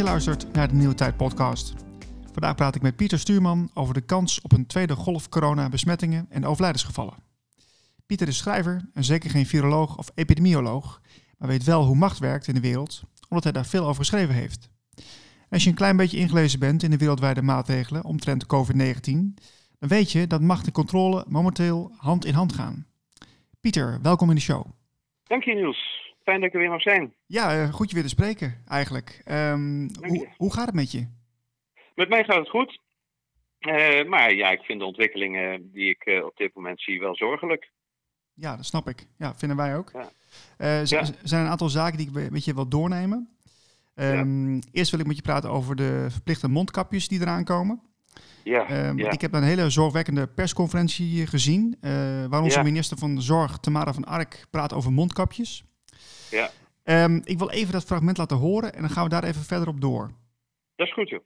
je luistert naar de Nieuwe Tijd podcast. Vandaag praat ik met Pieter Stuurman over de kans op een tweede golf corona-besmettingen en overlijdensgevallen. Pieter is schrijver en zeker geen viroloog of epidemioloog, maar weet wel hoe macht werkt in de wereld, omdat hij daar veel over geschreven heeft. als je een klein beetje ingelezen bent in de wereldwijde maatregelen omtrent COVID-19, dan weet je dat macht en controle momenteel hand in hand gaan. Pieter, welkom in de show. Dank je Niels. Fijn dat ik er weer mag zijn. Ja, eh, goed je weer te spreken eigenlijk. Um, hoe, hoe, gaat het met je? Met mij gaat het goed. Uh, maar ja, ik vind de ontwikkelingen die ik uh, op dit moment zie wel zorgelijk. Ja, dat snap ik. Ja, vinden wij ook. Ja. Er ja. zijn een aantal zaken die ik met je wil doornemen. Um, ja. Eerst wil ik met je praten over de verplichte mondkapjes die eraan komen. Ja, um, ja. Ik heb een hele zorgwekkende persconferentie gezien, uh, waar onze minister van Zorg, Tamara van Ark, praat over mondkapjes. Ja. Um, ik wil even dat fragment laten horen en dan gaan we daar even verder op door. Dat is goed, joh.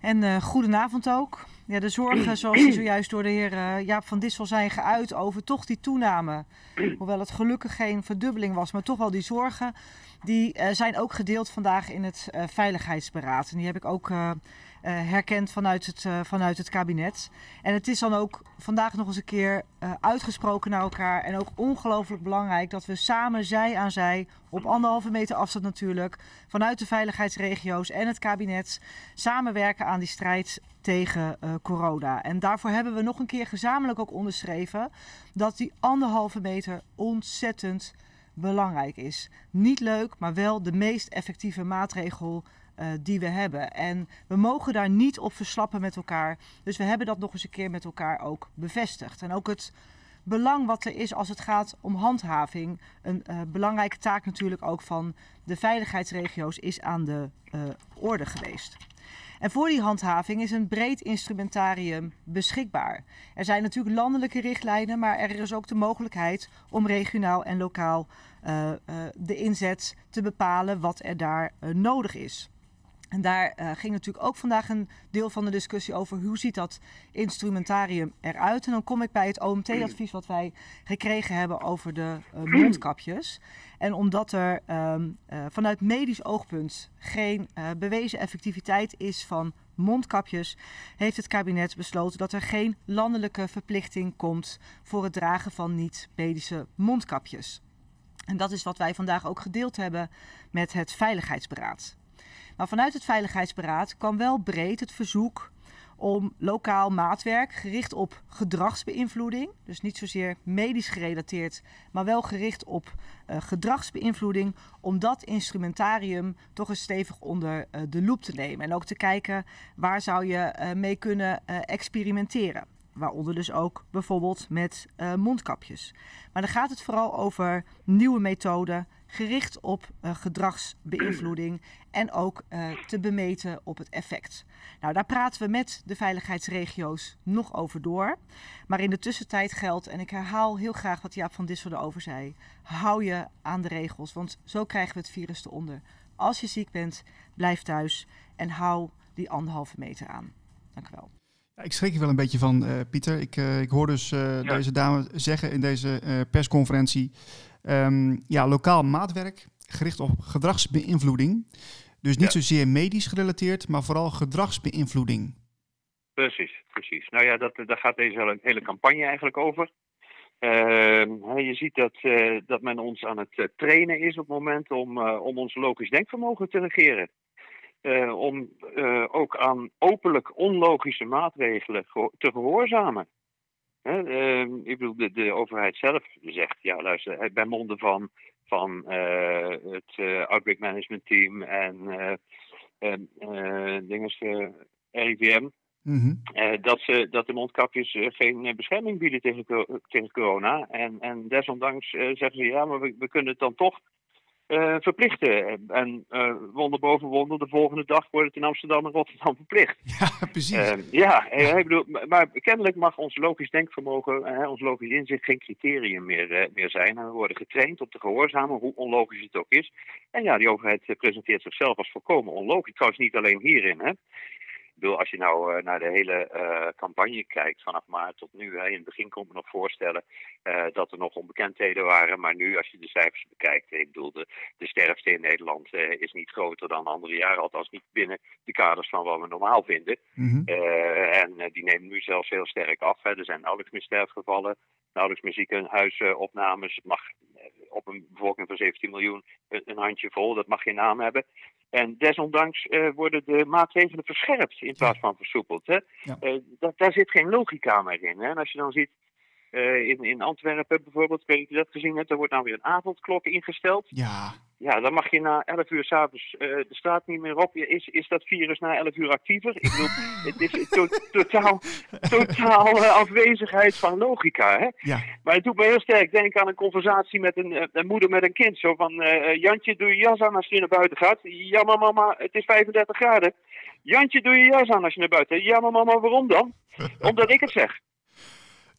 En uh, goedenavond ook. Ja, de zorgen, zoals die zojuist door de heer uh, Jaap van Dissel zijn geuit over toch die toename. Hoewel het gelukkig geen verdubbeling was, maar toch wel die zorgen. Die uh, zijn ook gedeeld vandaag in het Veiligheidsberaad. En die heb ik ook uh, herkend vanuit het, uh, vanuit het kabinet. En het is dan ook vandaag nog eens een keer uh, uitgesproken naar elkaar. En ook ongelooflijk belangrijk dat we samen zij aan zij, op anderhalve meter afstand natuurlijk, vanuit de veiligheidsregio's en het kabinet, samenwerken aan die strijd tegen corona. En daarvoor hebben we nog een keer gezamenlijk ook onderschreven dat die anderhalve meter ontzettend belangrijk is. Niet leuk, maar wel de meest effectieve maatregel die we hebben. En we mogen daar niet op verslappen met elkaar. Dus we hebben dat nog eens een keer met elkaar ook bevestigd. En ook het belang wat er is als het gaat om handhaving. Een uh, belangrijke taak natuurlijk ook van de veiligheidsregio's is aan de uh, orde geweest. En voor die handhaving is een breed instrumentarium beschikbaar. Er zijn natuurlijk landelijke richtlijnen, maar er is ook de mogelijkheid om regionaal en lokaal de inzet te bepalen wat er daar nodig is. En daar uh, ging natuurlijk ook vandaag een deel van de discussie over hoe ziet dat instrumentarium eruit. En dan kom ik bij het OMT-advies wat wij gekregen hebben over de uh, mondkapjes. En omdat er um, uh, vanuit medisch oogpunt geen bewezen effectiviteit is van mondkapjes, heeft het kabinet besloten dat er geen landelijke verplichting komt voor het dragen van niet-medische mondkapjes. En dat is wat wij vandaag ook gedeeld hebben met het Veiligheidsberaad. Maar vanuit het Veiligheidsberaad kwam wel breed het verzoek om lokaal maatwerk gericht op gedragsbeïnvloeding. Dus niet zozeer medisch gerelateerd, maar wel gericht op uh, gedragsbeïnvloeding. Om dat instrumentarium toch eens stevig onder uh, de loep te nemen. En ook te kijken waar zou je uh, mee kunnen experimenteren. Waaronder dus ook bijvoorbeeld met mondkapjes. Maar dan gaat het vooral over nieuwe methoden, gericht op uh, gedragsbeïnvloeding en ook uh, te bemeten op het effect. Nou, daar praten we met de veiligheidsregio's nog over door. Maar in de tussentijd geldt, en ik herhaal heel graag wat Jaap van Dissel erover zei, hou je aan de regels, want zo krijgen we het virus eronder. Als je ziek bent, blijf thuis en hou die anderhalve meter aan. Dank u wel. Ja, ik schrik je wel een beetje van, uh, Pieter. Ik, uh, ik hoor dus uh, ja. deze dame zeggen in deze persconferentie Um, ja, lokaal maatwerk gericht op gedragsbeïnvloeding. Dus niet ja. zozeer medisch gerelateerd, maar vooral gedragsbeïnvloeding. Precies, precies. Nou ja, dat, daar gaat deze hele, campagne eigenlijk over. Uh, je ziet dat, uh, dat men ons aan het uh, trainen is op het moment om, uh, om ons logisch denkvermogen te negeren. om ook aan openlijk onlogische maatregelen te gehoorzamen. Uh, ik bedoel, de, de, overheid zelf zegt, ja luister, bij monden van, van uh, het uh, Outbreak Management Team en dinges, RIVM, mm -hmm. dat, ze, dat de mondkapjes geen bescherming bieden tegen, tegen corona. En, en desondanks zeggen ze, ja, maar we, we kunnen het dan toch uh, verplichten. En uh, wonder boven wonder, de volgende dag wordt het in Amsterdam en Rotterdam verplicht. Ja, precies. Uh, ja, ik bedoel, maar kennelijk mag ons logisch denkvermogen, ons logisch inzicht geen criterium meer, meer zijn. En we worden getraind op te gehoorzamen, hoe onlogisch het ook is. En ja, die overheid presenteert zichzelf als volkomen onlogisch. Trouwens niet alleen hierin. Hè. Ik bedoel, als je nou uh, naar de hele uh, campagne kijkt vanaf maart tot nu, hè, in het begin kon ik me nog voorstellen uh, dat er nog onbekendheden waren, maar nu als je de cijfers bekijkt, ik bedoel, de, de sterfte in Nederland is niet groter dan andere jaren, althans niet binnen de kaders van wat we normaal vinden. Mm -hmm. en die nemen nu zelfs heel sterk af. Hè. Er zijn nauwelijks meer sterfgevallen, nauwelijks meer ziekenhuisopnames. Het mag op een bevolking van 17 miljoen een, een handje vol, dat mag geen naam hebben. En desondanks uh, worden de maatregelen verscherpt in plaats van versoepeld. Hè? Ja. Uh, dat, daar zit geen logica meer in. Hè? En als je dan ziet uh, in, in Antwerpen bijvoorbeeld, ik weet niet of je dat gezien hebt, er wordt nou weer een avondklok ingesteld. Ja. Ja, dan mag je na 11 uur s'avonds uh, de straat niet meer op. Is, is dat virus na 11 uur actiever? Ik bedoel, het is to totaal, totaal uh, afwezigheid van logica. Hè? Ja. Maar het doet me heel sterk denken aan een conversatie met een, een moeder met een kind. Zo van, Jantje, doe je jas aan als je naar buiten gaat. Ja, maar mama, het is 35 graden. Jantje, doe je jas aan als je naar buiten gaat. Ja, maar mama, waarom dan? Omdat ik het zeg.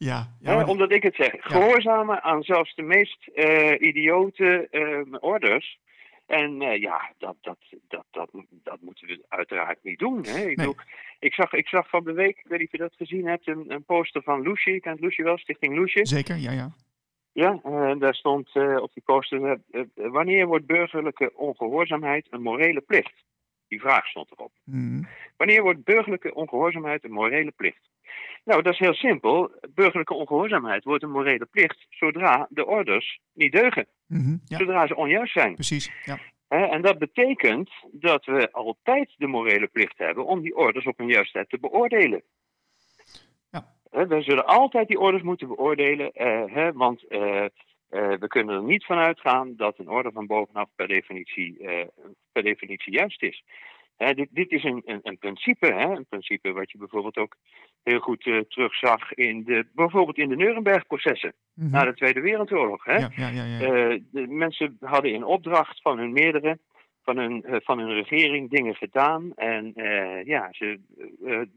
Ja, ja maar... omdat ik het zeg. Gehoorzamen aan zelfs de meest uh, idiote uh, orders. En uh, ja, dat, dat, dat, dat, dat moeten we uiteraard niet doen. Hè? Ik, nee. bedoel, ik, zag, ik zag van de week, ik weet niet of je dat gezien hebt, een, een poster van Loesje. Je kent Loesje wel, Stichting Loesje. Zeker, ja, ja. Ja, en daar stond op die poster, wanneer wordt burgerlijke ongehoorzaamheid een morele plicht? Die vraag stond erop. Mm. Wanneer wordt burgerlijke ongehoorzaamheid een morele plicht? Nou, dat is heel simpel. Burgerlijke ongehoorzaamheid wordt een morele plicht zodra de orders niet deugen. Mm -hmm, ja. Zodra ze onjuist zijn. Precies, ja. En dat betekent dat we altijd de morele plicht hebben om die orders op een juistheid te beoordelen. Ja. We zullen altijd die orders moeten beoordelen, he, want uh, uh, we kunnen er niet van uitgaan dat een order van bovenaf per definitie, per definitie juist is. He, dit, dit, is een, een, een principe, hè? een principe wat je bijvoorbeeld ook heel goed uh, terugzag in de, bijvoorbeeld in de Nuremberg-processen mm -hmm. na de Tweede Wereldoorlog. Hè? Ja, ja, ja, ja. Uh, de mensen hadden in opdracht van hun meerdere, van hun, uh, van hun regering dingen gedaan en ja, ze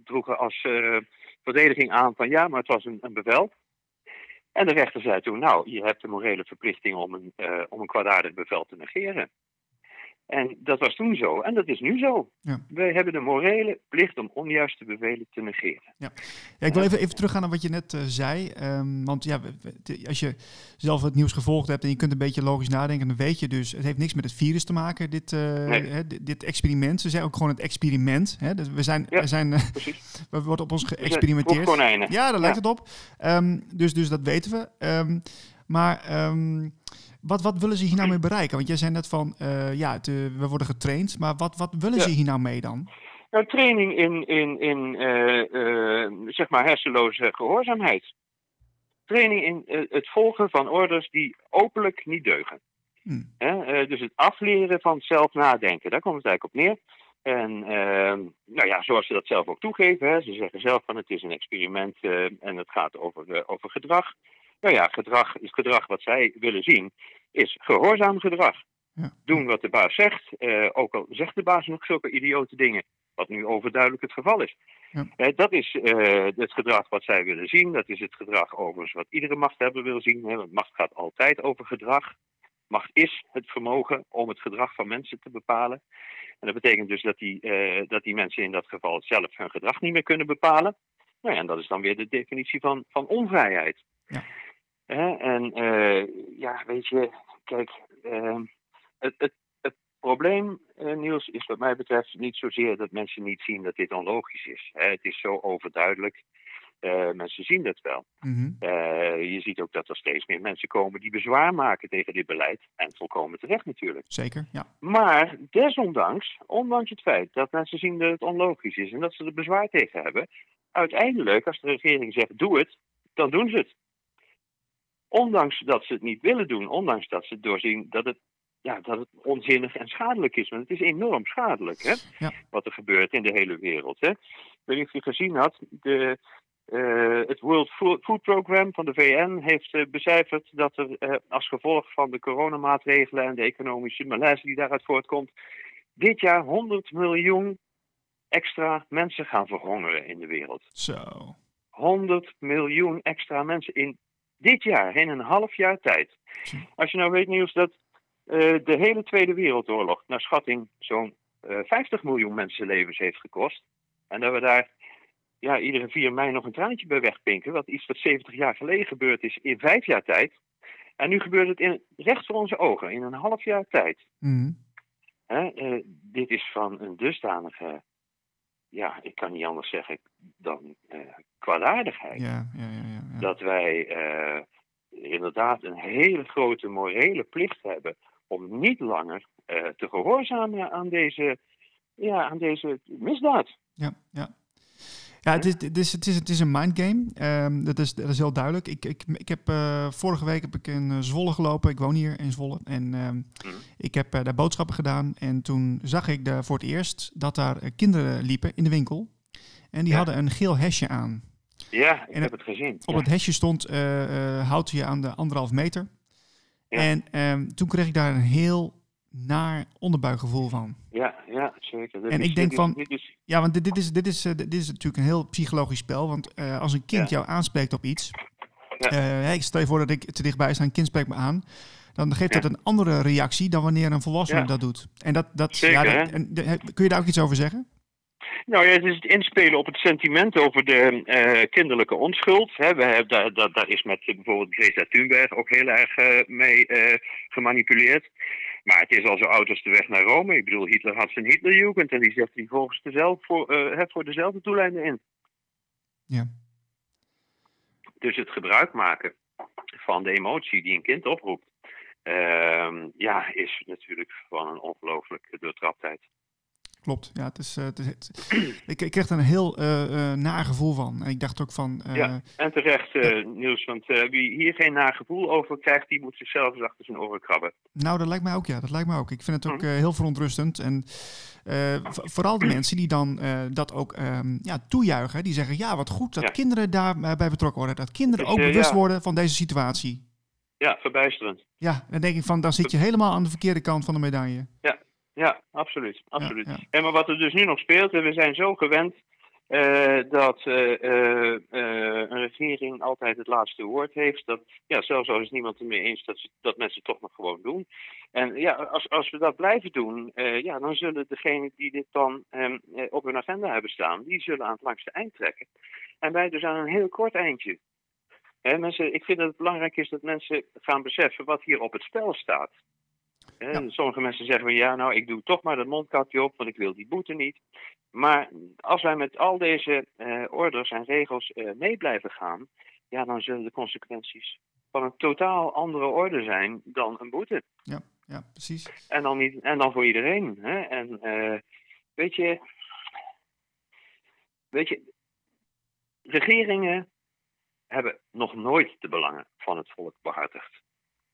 droegen als verdediging aan van ja, maar het was een, een bevel. En de rechter zei toen, nou, je hebt de morele verplichting om een, om een kwaadaardig bevel te negeren. En dat was toen zo en dat is nu zo. Ja. Wij hebben de morele plicht om onjuiste bevelen te negeren. Ja, ja ik wil even, even teruggaan naar wat je net uh, zei. Um, want ja, als je zelf het nieuws gevolgd hebt en je kunt een beetje logisch nadenken, dan weet je dus, het heeft niks met het virus te maken, dit, uh, nee. hè, dit, dit, experiment. Ze zijn ook gewoon het experiment. Hè? Dus we zijn, ja, we zijn, uh, we worden op ons geëxperimenteerd. Ja, daar lijkt het op. Um, dus, dus dat weten we. Um, maar wat, wat willen ze hier nou mee bereiken? Want jij zei net van, uh, ja, het, uh, we worden getraind, maar wat, wat willen ja. ze hier nou mee dan? Nou, training in, in, in uh, zeg maar hersenloze gehoorzaamheid. Training in het volgen van orders die openlijk niet deugen. Hmm. dus het afleren van zelf nadenken, daar komt het eigenlijk op neer. En nou ja, zoals ze dat zelf ook toegeven, hè, ze zeggen zelf van het is een experiment en het gaat over, over gedrag. Nou ja, gedrag is gedrag wat zij willen zien, is gehoorzaam gedrag. Ja. Doen wat de baas zegt, uh, ook al zegt de baas nog zulke idiote dingen, wat nu overduidelijk het geval is. Ja. Uh, dat is uh, het gedrag wat zij willen zien, dat is het gedrag overigens wat iedere machthebber wil zien. Hè, want macht gaat altijd over gedrag. Macht is het vermogen om het gedrag van mensen te bepalen. En dat betekent dus dat die, dat die mensen in dat geval zelf hun gedrag niet meer kunnen bepalen. Nou ja, en dat is dan weer de definitie van, van onvrijheid. Ja. Hè? En uh, ja, weet je, kijk, uh, het, het, het, probleem, uh, Niels, is wat mij betreft niet zozeer dat mensen niet zien dat dit onlogisch is. Hè? Het is zo overduidelijk. mensen zien dat wel. Mm -hmm. je ziet ook dat er steeds meer mensen komen die bezwaar maken tegen dit beleid. En volkomen terecht natuurlijk. Zeker, ja. Maar desondanks, ondanks het feit dat mensen zien dat het onlogisch is en dat ze er bezwaar tegen hebben, uiteindelijk, als de regering zegt doe het, dan doen ze het ondanks dat ze het niet willen doen, ondanks dat ze doorzien dat het, ja, dat het onzinnig en schadelijk is. Want het is enorm schadelijk hè, ja. wat er gebeurt in de hele wereld. Hè. Ik weet niet of je gezien had, de, uh, het World Food Program van de VN heeft uh, becijferd dat er uh, als gevolg van de coronamaatregelen en de economische malaise die daaruit voortkomt, dit jaar 100 miljoen extra mensen gaan verhongeren in de wereld. Zo. 100 miljoen extra mensen in dit jaar, in een half jaar tijd. Als je nou weet, Niels, dat uh, de hele Tweede Wereldoorlog naar schatting zo'n uh, 50 miljoen mensenlevens heeft gekost. En dat we daar ja, iedere 4 mei nog een traantje bij wegpinken. Wat iets wat 70 jaar geleden gebeurd is in vijf jaar tijd. En nu gebeurt het in, recht voor onze ogen, in een half jaar tijd. Mhm. Hè, eh, dit is van een dusdanige, ja, ik kan niet anders zeggen dan eh kwaadaardigheid. Ja, ja, ja, ja, ja. Dat wij eh, inderdaad een hele grote morele plicht hebben om niet langer eh, te gehoorzamen aan deze, ja, aan deze misdaad. Ja, ja. Ja, het is, het is, het is, het is een mindgame. Ehm, dat, is, dat is heel duidelijk. Ik, ik, ik heb, eh, vorige week heb ik in eh, Zwolle gelopen. Ik woon hier in Zwolle. En ehm, ik heb eh, daar boodschappen gedaan. En toen zag ik daar voor het eerst dat daar kinderen liepen in de winkel. En die Ja. hadden een geel hesje aan. Ja, ik En heb het gezien. Op ja. het hesje stond houd je aan de anderhalf meter. Ja. En ehm, toen kreeg ik daar een heel naar onderbuikgevoel van. ja, zeker. Dat En is- ik denk dit van- dit is- Ja, want dit, dit, is, dit, is, eh, dit is natuurlijk een heel psychologisch spel. Want eh, als een kind Ja. jou aanspreekt op iets. Ja. eh, ik stel je voor dat ik te dichtbij sta, een kind spreekt me aan. Dan geeft dat een andere reactie dan wanneer een volwassene dat doet. En dat, dat, Zeker, ja, dat- en, kun je daar ook iets over zeggen? Nou ja, het is het inspelen op het sentiment over de kinderlijke onschuld. Hè. We hebben, daar, daar, daar is met bijvoorbeeld Greta Thunberg ook heel erg mee gemanipuleerd. Maar het is al zo oud als de weg naar Rome. Ik bedoel, Hitler had zijn Hitlerjugend en die zet hij volgens dezelfde, voor, hè, voor dezelfde doeleinden in. Ja. Dus het gebruik maken van de emotie die een kind oproept, ehm, ja, is natuurlijk van een ongelooflijke doortraptheid. Klopt. Ja, het is, eh, het is, het- ik, ik kreeg er een heel eh eh naar gevoel van. En ik dacht ook van. eh, Ja. En terecht, eh, Niels, want eh, wie hier geen nagevoel over krijgt, die moet zichzelf eens achter zijn oren krabben. Nou, dat lijkt mij ook, ja. Dat lijkt mij ook. Ik vind het ook eh, heel verontrustend. En eh, vooral de mensen die dan eh, dat ook ehm, ja, toejuichen. Die zeggen, ja, wat goed dat Ja. kinderen daarbij bij betrokken worden. Dat kinderen Dus, ook eh, bewust ja. worden van deze situatie. Ja, verbijsterend. Ja, dan denk ik van, dan zit je helemaal aan de verkeerde kant van de medaille. Ja, absoluut. absoluut. Ja, ja. En maar wat er dus nu nog speelt, en we zijn zo gewend eh, dat eh, eh, een regering altijd het laatste woord heeft. Dat, ja, zelfs al is niemand het mee eens dat, ze, dat mensen het toch nog gewoon doen. En ja, als, als we dat blijven doen, ja, dan zullen degenen die dit dan ehm, eh, op hun agenda hebben staan, die zullen aan het langste eind trekken. En wij dus aan een heel kort eindje. Hè, mensen, ik vind dat het belangrijk is dat mensen gaan beseffen wat hier op het spel staat. Ja. Sommige mensen zeggen van ja, nou ik doe toch maar dat mondkapje op, want ik wil die boete niet. Maar als wij met al deze eh, orders en regels eh, mee blijven gaan, ja, dan zullen de consequenties van een totaal andere orde zijn dan een boete. Ja, precies. En dan, niet, en dan voor iedereen. Hè? En eh, weet je, weet je, regeringen hebben nog nooit de belangen van het volk behartigd.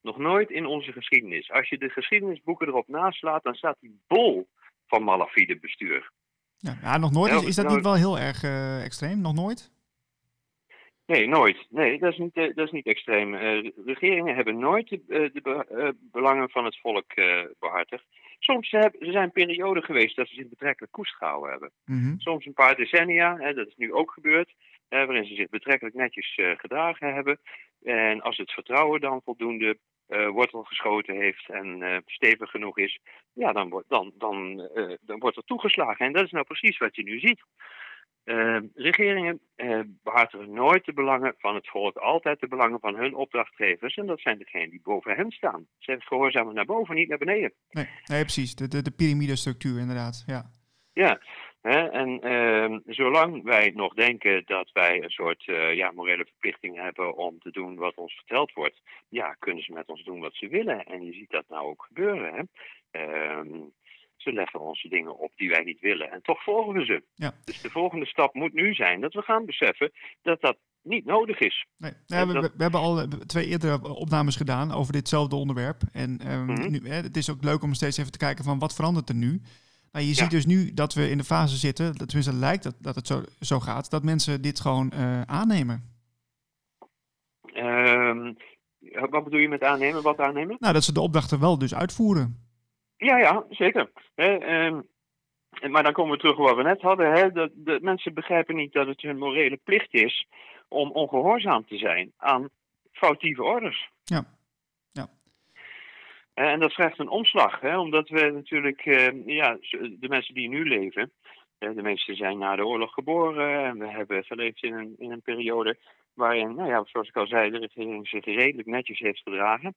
Nog nooit in onze geschiedenis. Als je de geschiedenisboeken erop naslaat, dan staat die bol van malafide bestuur. Ja, ja, nog nooit. Is, is dat niet wel heel erg eh, extreem? Nog nooit? Nee, nooit. Nee, dat is niet, eh, dat is niet extreem. Eh, regeringen hebben nooit de, de be- belangen van het volk eh, behartigd. Soms hebben, er zijn perioden geweest dat ze zich betrekkelijk koest gehouden hebben. Mhm. Soms een paar decennia, hè, dat is nu ook gebeurd, eh, waarin ze zich betrekkelijk netjes eh, gedragen hebben. En als het vertrouwen dan voldoende eh, wortel geschoten heeft en eh, stevig genoeg is, ja, dan, wordt dan, dan, dan wordt er toegeslagen. En dat is nou precies wat je nu ziet. Eh, regeringen eh, behartigen nooit de belangen van het volk, altijd de belangen van hun opdrachtgevers. En dat zijn degenen die boven hen staan. Ze gehoorzamen naar boven, niet naar beneden. Nee, nee, precies. De, de, de piramidestructuur inderdaad. Ja. Ja, hè, en ehm, zolang wij nog denken dat wij een soort eh, ja, morele verplichting hebben om te doen wat ons verteld wordt, ja, kunnen ze met ons doen wat ze willen. En je ziet dat nou ook gebeuren. Hè? Ze leggen ons dingen op die wij niet willen en toch volgen we ze. Ja. Dus de volgende stap moet nu zijn dat we gaan beseffen dat dat niet nodig is. Nee, ja, we, hebben al twee eerdere opnames gedaan over ditzelfde onderwerp. En ehm, Mhm. nu, hè, het is ook leuk om steeds even te kijken van wat verandert er nu. Nou, je Ja. ziet dus nu dat we in de fase zitten, dat tenminste lijkt dat, dat het zo, zo gaat, dat mensen dit gewoon eh, aannemen. Ehm, wat bedoel je met aannemen? Wat aannemen? Nou, dat ze de opdrachten wel dus uitvoeren. Ja, ja, zeker. Hè, ehm, maar dan komen we terug op wat we net hadden. Hè, dat de mensen begrijpen niet dat het hun morele plicht is om ongehoorzaam te zijn aan foutieve orders. Ja. Ja. Eh, En dat vraagt een omslag, hè, omdat we natuurlijk, eh, ja, de mensen die nu leven, de meesten zijn na de oorlog geboren en we hebben geleefd in een, in een periode waarin, nou ja, zoals ik al zei, de regering zich redelijk netjes heeft gedragen.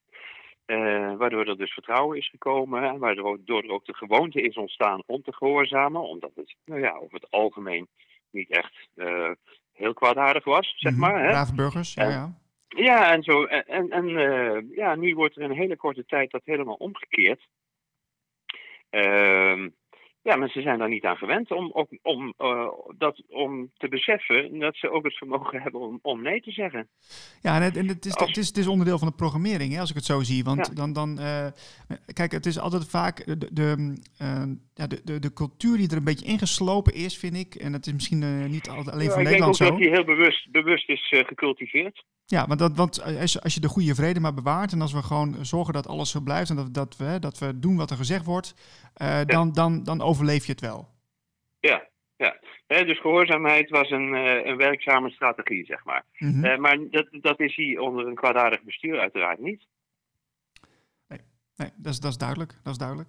Uh, waardoor er dus vertrouwen is gekomen en waardoor er ook de gewoonte is ontstaan om te gehoorzamen, omdat het nou ja, over het algemeen niet echt uh, heel kwaadaardig was, zeg maar. Hè? Brave burgers, ja, ja. Ja, en, zo, en, en uh, ja, nu wordt er in een hele korte tijd dat helemaal omgekeerd. Uh, ja, mensen zijn daar niet aan gewend om, om, uh, dat, om te beseffen dat ze ook het vermogen hebben om, om nee te zeggen. Ja, en het, en het, is, het, is, het is onderdeel van de programmering, hè, als ik het zo zie. Want ja. dan, dan uh, kijk, het is altijd vaak de, de, uh, ja, de, de, de cultuur die er een beetje ingeslopen is, vind ik. En dat is misschien niet altijd alleen ja, voor Nederland zo. Ik denk ook dat die heel bewust, bewust is gecultiveerd. Ja, want, dat, want als, als je de goede vrede maar bewaart en als we gewoon zorgen dat alles zo blijft en dat, dat, we, dat we doen wat er gezegd wordt, uh, ja. dan, dan, dan overleef je het wel. Ja, ja. He, dus gehoorzaamheid was een, uh, een werkzame strategie, zeg maar. Mm -hmm. uh, maar dat, dat is hier onder een kwaadaardig bestuur uiteraard niet. Nee, nee dat, is, dat is duidelijk. Dat is duidelijk.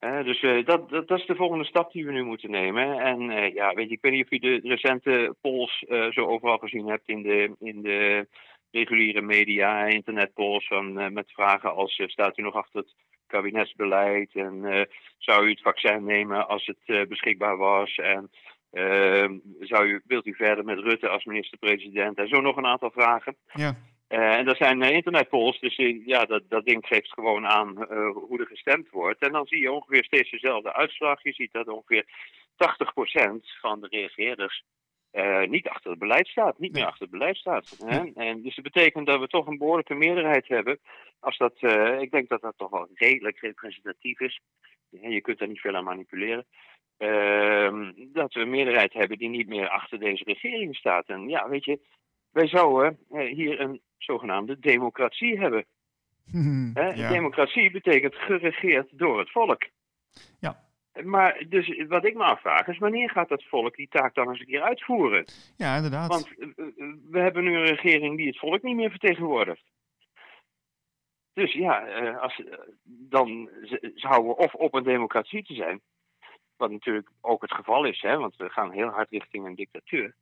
Dus uh, dat, dat, is de volgende stap die we nu moeten nemen. En uh, ja, weet je, ik weet niet of je de recente polls zo overal gezien hebt in de, in de reguliere media, internetpolls, van, met vragen als staat u nog achter het kabinetsbeleid en zou u het vaccin nemen als het beschikbaar was en zou u, wilt u verder met Rutte als minister-president en zo nog een aantal vragen. Ja. Uh, en dat zijn uh, internetpolls, dus uh, ja, dat, dat ding geeft gewoon aan hoe er gestemd wordt. En dan zie je ongeveer steeds dezelfde uitslag. Je ziet dat ongeveer 80% van de reageerders niet achter het beleid staat, niet meer achter het beleid staat. Hè? En dus dat betekent dat we toch een behoorlijke meerderheid hebben. Als dat, ik denk dat dat toch wel redelijk representatief is. Je kunt daar niet veel aan manipuleren. Ehm, dat we een meerderheid hebben die niet meer achter deze regering staat. En ja, weet je, wij zouden hier een zogenaamde democratie hebben. Hmm, ja. Democratie betekent geregeerd door het volk. Ja. Maar dus wat ik me afvraag is, wanneer gaat dat volk die taak dan eens een keer uitvoeren? Ja, inderdaad. Want we hebben nu een regering die het volk niet meer vertegenwoordigt. Dus ja, als, dan zouden we of op een democratie te zijn, wat natuurlijk ook het geval is, hè, want we gaan heel hard richting een dictatuur.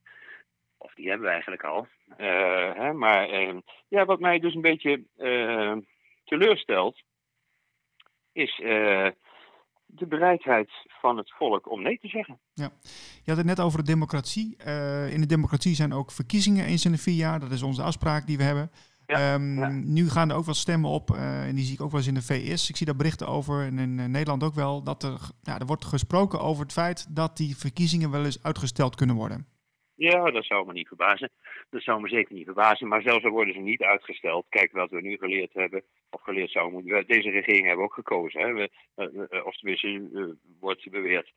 Of die hebben we eigenlijk al. Uh, hè, maar uh, ja, wat mij dus een beetje uh, teleurstelt, is de bereidheid van het volk om nee te zeggen. Ja, je had het net over de democratie. in de democratie zijn ook verkiezingen eens in de vier jaar. Dat is onze afspraak die we hebben. Ja, um, ja. Nu gaan er ook wat stemmen op, en die zie ik ook wel eens in de VS. Ik zie daar berichten over, en in Nederland ook wel, dat er, ja, er wordt gesproken over het feit dat die verkiezingen wel eens uitgesteld kunnen worden. Ja, dat zou me niet verbazen. Dat zou me zeker niet verbazen. Maar zelfs al worden ze niet uitgesteld. Kijk wat we nu geleerd hebben. Of geleerd zouden moeten. Deze regering hebben ook gekozen. Hè. We, uh, of tenminste, uh, wordt beweerd.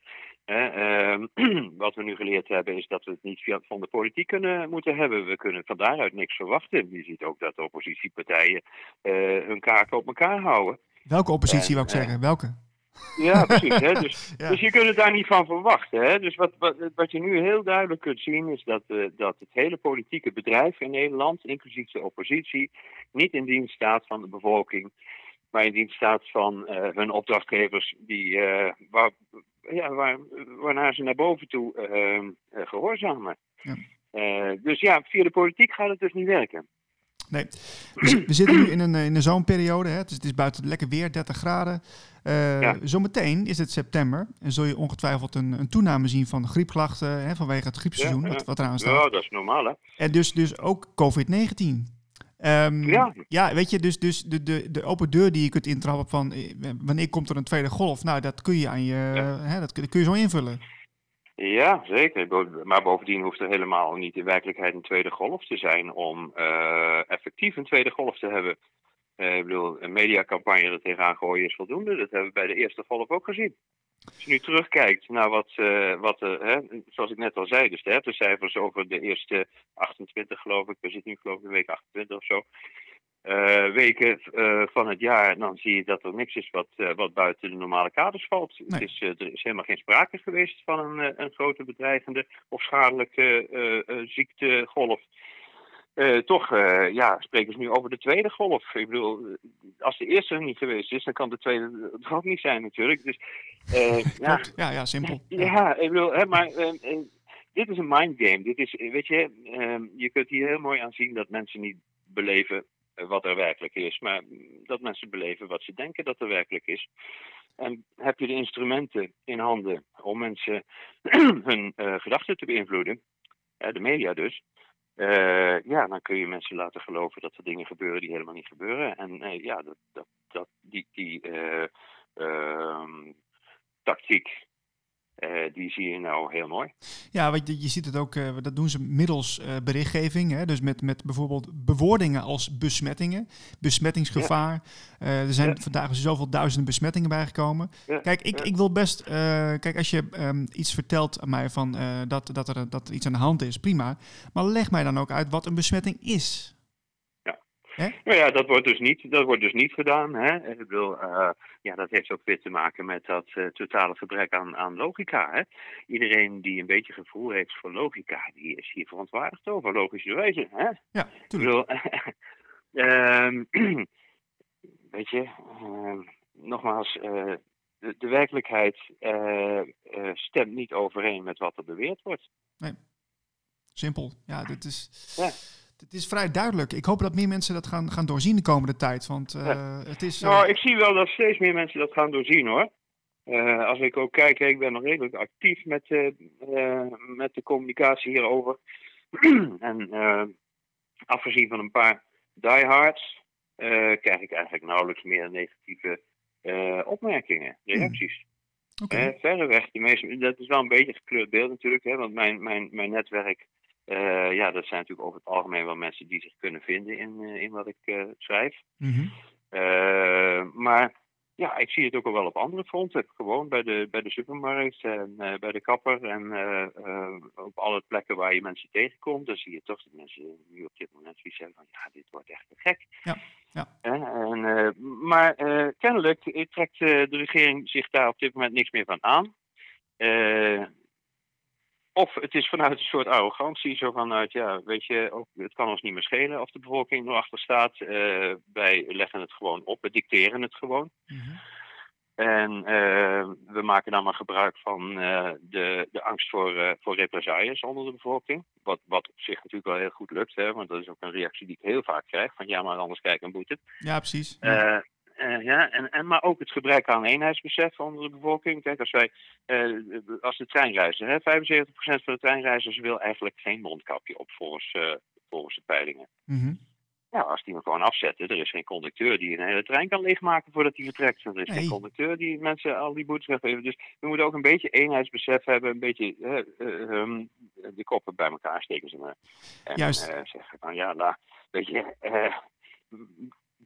Uh, wat we nu geleerd hebben is dat we het niet van de politiek kunnen moeten hebben. We kunnen van daaruit niks verwachten. Je ziet ook dat de oppositiepartijen hun kaken op elkaar houden. Welke oppositie wou ik zeggen? Welke? Ja, precies. Hè? Dus, ja. dus je kunt het daar niet van verwachten. Hè? Dus wat, wat, wat je nu heel duidelijk kunt zien is dat, uh, dat het hele politieke bedrijf in Nederland, inclusief de oppositie, niet in dienst staat van de bevolking, maar in dienst staat van uh, hun opdrachtgevers die, uh, waar, ja, waar, waarnaar ze naar boven toe gehoorzamen. Ja. dus ja, via de politiek gaat het dus niet werken. Nee, we, we zitten nu in een, in een zomerperiode. Hè? Het, is, het is buiten lekker weer, 30 graden. Uh, ja. Zometeen is het september en zul je ongetwijfeld een, een toename zien van griepklachten hè, vanwege het griepseizoen, ja, ja. Wat, wat eraan staat. Ja, dat is normaal hè. En dus, dus ook COVID-19. Um, ja. ja, weet je, dus, dus de, de, de open deur die je kunt intrappen van wanneer komt er een tweede golf, nou dat kun je aan je, hè, dat, dat kun je zo invullen. Ja, zeker. Maar bovendien hoeft er helemaal niet in werkelijkheid een tweede golf te zijn om uh, effectief een tweede golf te hebben. Uh, ik bedoel, een mediacampagne er tegenaan gooien is voldoende. Dat hebben we bij de eerste golf ook gezien. Als je nu terugkijkt naar wat, uh, wat hè, zoals ik net al zei, dus de cijfers over de eerste 28 geloof ik, we zitten nu geloof ik in week 28 of zo, uh, weken uh, van het jaar, dan zie je dat er niks is wat, uh, wat buiten de normale kaders valt. Nee. Het is, er is helemaal geen sprake geweest van een, een grote bedreigende of schadelijke ziektegolf. eh, toch ja, spreken ze nu over de tweede golf. Ik bedoel, als de eerste er niet geweest is, dan kan de tweede het ook niet zijn natuurlijk. Dus, ja. ja, ja, simpel. Ja, ik bedoel, hè, maar dit is een mindgame. Dit is, weet je, je kunt hier heel mooi aan zien dat mensen niet beleven wat er werkelijk is, maar dat mensen beleven wat ze denken dat er werkelijk is. En heb je de instrumenten in handen om mensen hun gedachten te beïnvloeden, de media dus, uh, ja, dan kun je mensen laten geloven dat er dingen gebeuren die helemaal niet gebeuren. En ja, dat, dat, dat, die, die uh, tactiek uh, die zie je nou heel mooi. Ja, want je, je ziet het ook, uh, dat doen ze middels uh, berichtgeving. Hè? Dus met, met bijvoorbeeld bewoordingen als besmettingen, besmettingsgevaar. Ja. er zijn ja. vandaag zoveel duizenden besmettingen bijgekomen. Ja. Kijk, ik, ik wil best, kijk, als je um, iets vertelt aan mij van dat, dat, er, dat er iets aan de hand is, prima. Maar leg mij dan ook uit wat een besmetting is. Nou ja, dat wordt dus niet, dat wordt dus niet gedaan. Hè? Ik bedoel, uh, ja, dat heeft ook weer te maken met dat uh, totale gebrek aan, aan logica. Hè? Iedereen die een beetje gevoel heeft voor logica, die is hier verontwaardigd over, logische wijze. Hè? Ja, tuurlijk. Ik bedoel, uh, weet je, ehm, nogmaals, eh, de, de, werkelijkheid stemt niet overeen met wat er beweerd wordt. Nee, simpel. Ja, dit is... Ja het is vrij duidelijk. Ik hoop dat meer mensen dat gaan, gaan doorzien de komende tijd. Want uh, het is. Uh... Nou, ik zie wel dat steeds meer mensen dat gaan doorzien hoor. Uh, als ik ook kijk, ik ben nog redelijk actief met, met de communicatie hierover. en afgezien van een paar diehards, krijg ik eigenlijk nauwelijks meer negatieve opmerkingen, reacties. Okay. verreweg, de meeste, dat is wel een beetje gekleurd beeld natuurlijk, hè, want mijn, mijn, mijn netwerk uh, ja, dat zijn natuurlijk over het algemeen wel mensen die zich kunnen vinden in, uh, in wat ik uh, schrijf. Mm -hmm. maar ja, ik zie het ook al wel op andere fronten. Gewoon bij de, bij de supermarkt en bij de kapper en op alle plekken waar je mensen tegenkomt. Dan zie je toch dat mensen nu op dit moment zoiets zeggen van ja, dit wordt echt te gek. Ja. Ja. En, maar kennelijk trekt de regering zich daar op dit moment niks meer van aan. Of het is vanuit een soort arrogantie, zo vanuit, ja, weet je, ook, het kan ons niet meer schelen of de bevolking erachter staat. Uh, wij leggen het gewoon op, we dicteren het gewoon. Mm -hmm. En uh, we maken dan maar gebruik van uh, de, de angst voor, voor represailles onder de bevolking. Wat, wat op zich natuurlijk wel heel goed lukt, hè, want dat is ook een reactie die ik heel vaak krijg: van ja, maar anders kijk en boete. Ja, precies. Ja. Uh, ja, en, en, maar ook het gebrek aan eenheidsbesef onder de bevolking. Kijk, als wij, uh, als de treinreizen, hè, 75% van de treinreizigers wil eigenlijk geen mondkapje op volgens, uh, volgens de peilingen. Mm -hmm. Ja, als die me gewoon afzetten, er is geen conducteur die een hele trein kan leegmaken voordat hij vertrekt. Er is nee. geen conducteur die mensen al die boetes geven. Dus we moeten ook een beetje eenheidsbesef hebben, een beetje um, de koppen bij elkaar steken ze maar. En Juist. zeggen van ja, nou, weet je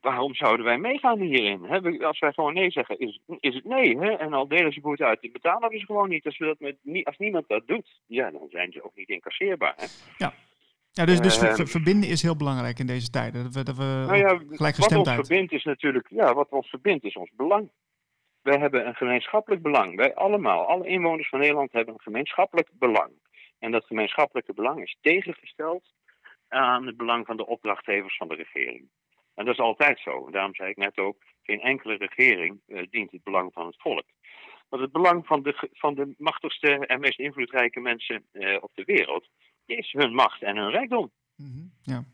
waarom zouden wij meegaan hierin? Als wij gewoon nee zeggen, is, is het nee. Hè? En al delen ze boete uit, die betalen we ze gewoon niet. Als, we dat met, als niemand dat doet, ja, dan zijn ze ook niet incasseerbaar. Hè? Ja. Ja, dus, dus uh, verbinden is heel belangrijk in deze tijden. Dat we, dat we nou ja, Wat ons verbindt is natuurlijk, ja, wat ons verbindt is ons belang. Wij hebben een gemeenschappelijk belang. Wij allemaal, alle inwoners van Nederland hebben een gemeenschappelijk belang. En dat gemeenschappelijke belang is tegengesteld aan het belang van de opdrachtgevers van de regering. En dat is altijd zo. Daarom zei ik net ook, geen enkele regering uh, dient het belang van het volk. Want het belang van de, van de machtigste en meest invloedrijke mensen uh, op de wereld is hun macht en hun rijkdom. Mm -hmm. ja.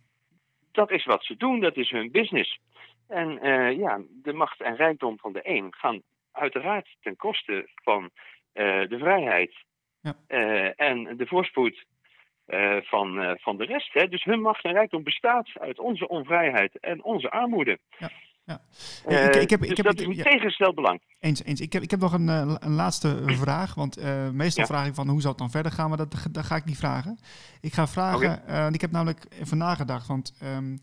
Dat is wat ze doen, dat is hun business. En uh, ja, de macht en rijkdom van de een gaan uiteraard ten koste van de vrijheid ja. en de voorspoed uh, van, uh, van de rest. Hè? Dus hun macht en rijkdom bestaat uit onze onvrijheid en onze armoede. Ja. Ja. Uh, ik, ik heb, dus ik heb, dat is tegengesteld belang. Eens, eens. Ik heb, ik heb nog een, een laatste vraag. Want meestal ja. vraag ik van hoe zal het dan verder gaan, maar dat, dat ga ik niet vragen. Ik ga vragen, okay. ik heb namelijk even nagedacht. Want um,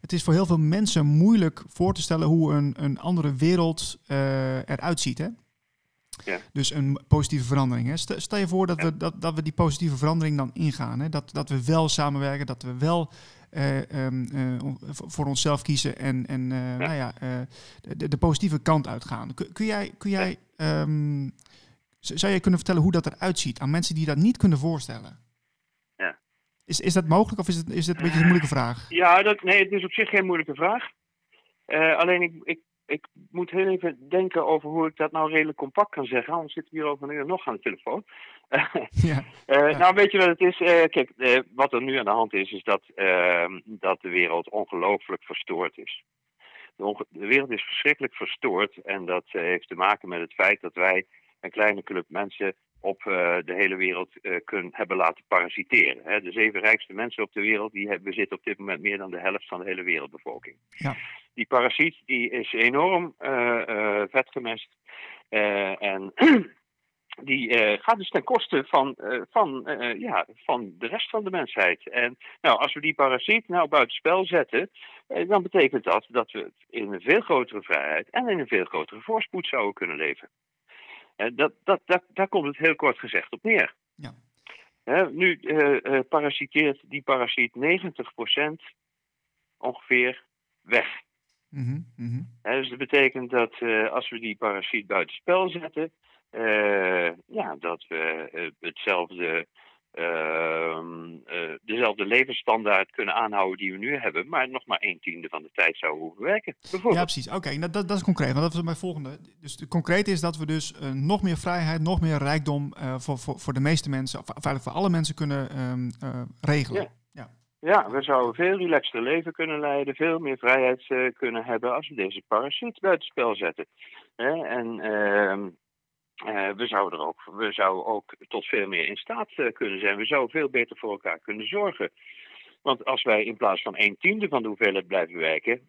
het is voor heel veel mensen moeilijk voor te stellen hoe een, een andere wereld eruit ziet. Hè? Ja. Dus een positieve verandering. Hè. Stel je voor dat, ja. we, dat, dat we die positieve verandering dan ingaan. Hè. Dat, dat we wel samenwerken, dat we wel uh, um, uh, voor onszelf kiezen en, en uh, ja. Nou ja, de, de, positieve kant uitgaan. Kun, kun jij, kun jij um, zou jij kunnen vertellen hoe dat eruit ziet aan mensen die dat niet kunnen voorstellen? Ja. Is, is dat mogelijk of is het, is het een beetje een moeilijke vraag? Ja, dat, nee, het is op zich geen moeilijke vraag. Uh, alleen ik, ik, ik moet heel even denken over hoe ik dat nou redelijk compact kan zeggen. Anders zitten we hier over een uur nog aan de telefoon. ja. Uh, Nou, weet je wat het is? Uh, kijk, wat er nu aan de hand is, is dat, ehm, dat de wereld ongelooflijk verstoord is. De, de, wereld is verschrikkelijk verstoord en dat heeft te maken met het feit dat wij een kleine club mensen op uh, de hele wereld uh, kunnen hebben laten parasiteren. Hè. De zeven rijkste mensen op de wereld die hebben, bezitten op dit moment meer dan de helft van de hele wereldbevolking. Ja. Die parasiet die is enorm uh, vetgemest en die gaat dus ten koste van, van, ja, van de rest van de mensheid. En nou, als we die parasiet nou buitenspel zetten, dan betekent dat dat we in een veel grotere vrijheid en in een veel grotere voorspoed zouden kunnen leven. Dat, dat, dat, daar komt het heel kort gezegd op neer. Ja. nu uh, parasiteert die parasiet 90% ongeveer weg. Mm -hmm. dus dat betekent dat uh, als we die parasiet buitenspel zetten, ja, dat we hetzelfde eh, dezelfde levensstandaard kunnen aanhouden die we nu hebben, maar nog maar een tiende van de tijd zouden hoeven werken. Ja, precies. Oké, dat, dat is concreet. Want dat is mijn volgende. Dus de, concreet is dat we dus uh, nog meer vrijheid, nog meer rijkdom uh, voor, voor, voor de meeste mensen, of eigenlijk voor alle mensen kunnen um, regelen. Ja. ja. Ja, we zouden veel relaxter leven kunnen leiden, veel meer vrijheid kunnen hebben als we deze parasiet buitenspel zetten. En ehm, uh, we, zouden er ook, we zouden ook tot veel meer in staat uh, kunnen zijn. We zouden veel beter voor elkaar kunnen zorgen. Want als wij in plaats van een tiende van de hoeveelheid blijven werken,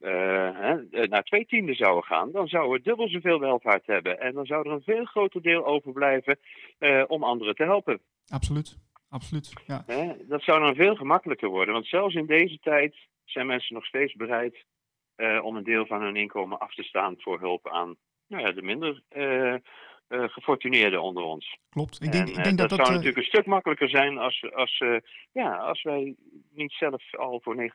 uh, naar twee tienden zouden gaan, dan zouden we dubbel zoveel welvaart hebben. En dan zou er een veel groter deel overblijven om anderen te helpen. Absoluut, absoluut. Ja. dat zou dan veel gemakkelijker worden. Want zelfs in deze tijd zijn mensen nog steeds bereid om een deel van hun inkomen af te staan voor hulp aan nou ja, de minder uh, gefortuneerden onder ons. Klopt. Ik denk, ik denk dat, dat zou natuurlijk een stuk makkelijker zijn als, als, ja, als wij niet zelf al voor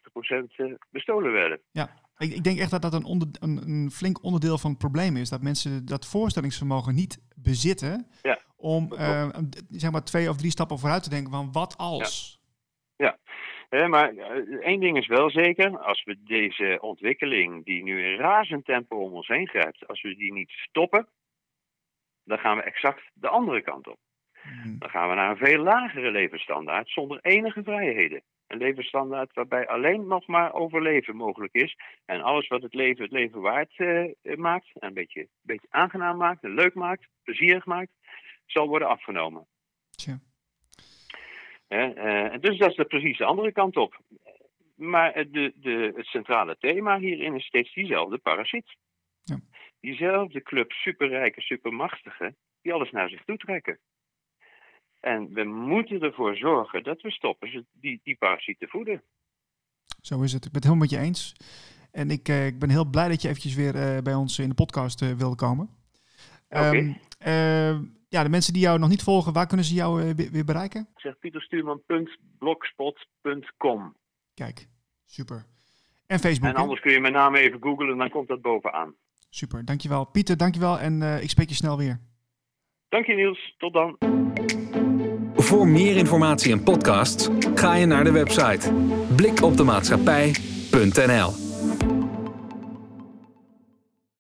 90% bestolen werden. Ja, ik, ik, denk echt dat dat een, onder, een, een, flink onderdeel van het probleem is. Dat mensen dat voorstellingsvermogen niet bezitten ja, om zeg maar twee of drie stappen vooruit te denken van wat als. Ja. ja. maar één ding is wel zeker, als we deze ontwikkeling die nu in razend tempo om ons heen grijpt, als we die niet stoppen, dan gaan we exact de andere kant op. Hmm. Dan gaan we naar een veel lagere levensstandaard zonder enige vrijheden. Een levensstandaard waarbij alleen nog maar overleven mogelijk is. En alles wat het leven het leven waard uh, maakt, een beetje, een beetje aangenaam maakt, leuk maakt, plezierig maakt, zal worden afgenomen. Tja. Uh, dus dat is de precies de andere kant op. Maar de, de, het centrale thema hierin is steeds diezelfde parasiet. Diezelfde club superrijke, supermachtigen, die alles naar zich toe trekken. En we moeten ervoor zorgen dat we stoppen die, die parasieten voeden. Zo is het. Ik ben het helemaal met je eens. En ik, eh, ik ben heel blij dat je eventjes weer uh, bij ons in de podcast uh, wilde komen. Okay. Um, ja, de mensen die jou nog niet volgen, waar kunnen ze jou weer bereiken? Ik zeg pieterstuurman.blogspot.com Kijk, super. En Facebook. En anders kun je mijn naam even googlen, dan komt dat bovenaan. Super, dankjewel. Pieter, dankjewel en uh, ik spreek je snel weer. Dank je Niels, tot dan. Voor meer informatie en podcasts ga je naar de website blikopdemaatschappij.nl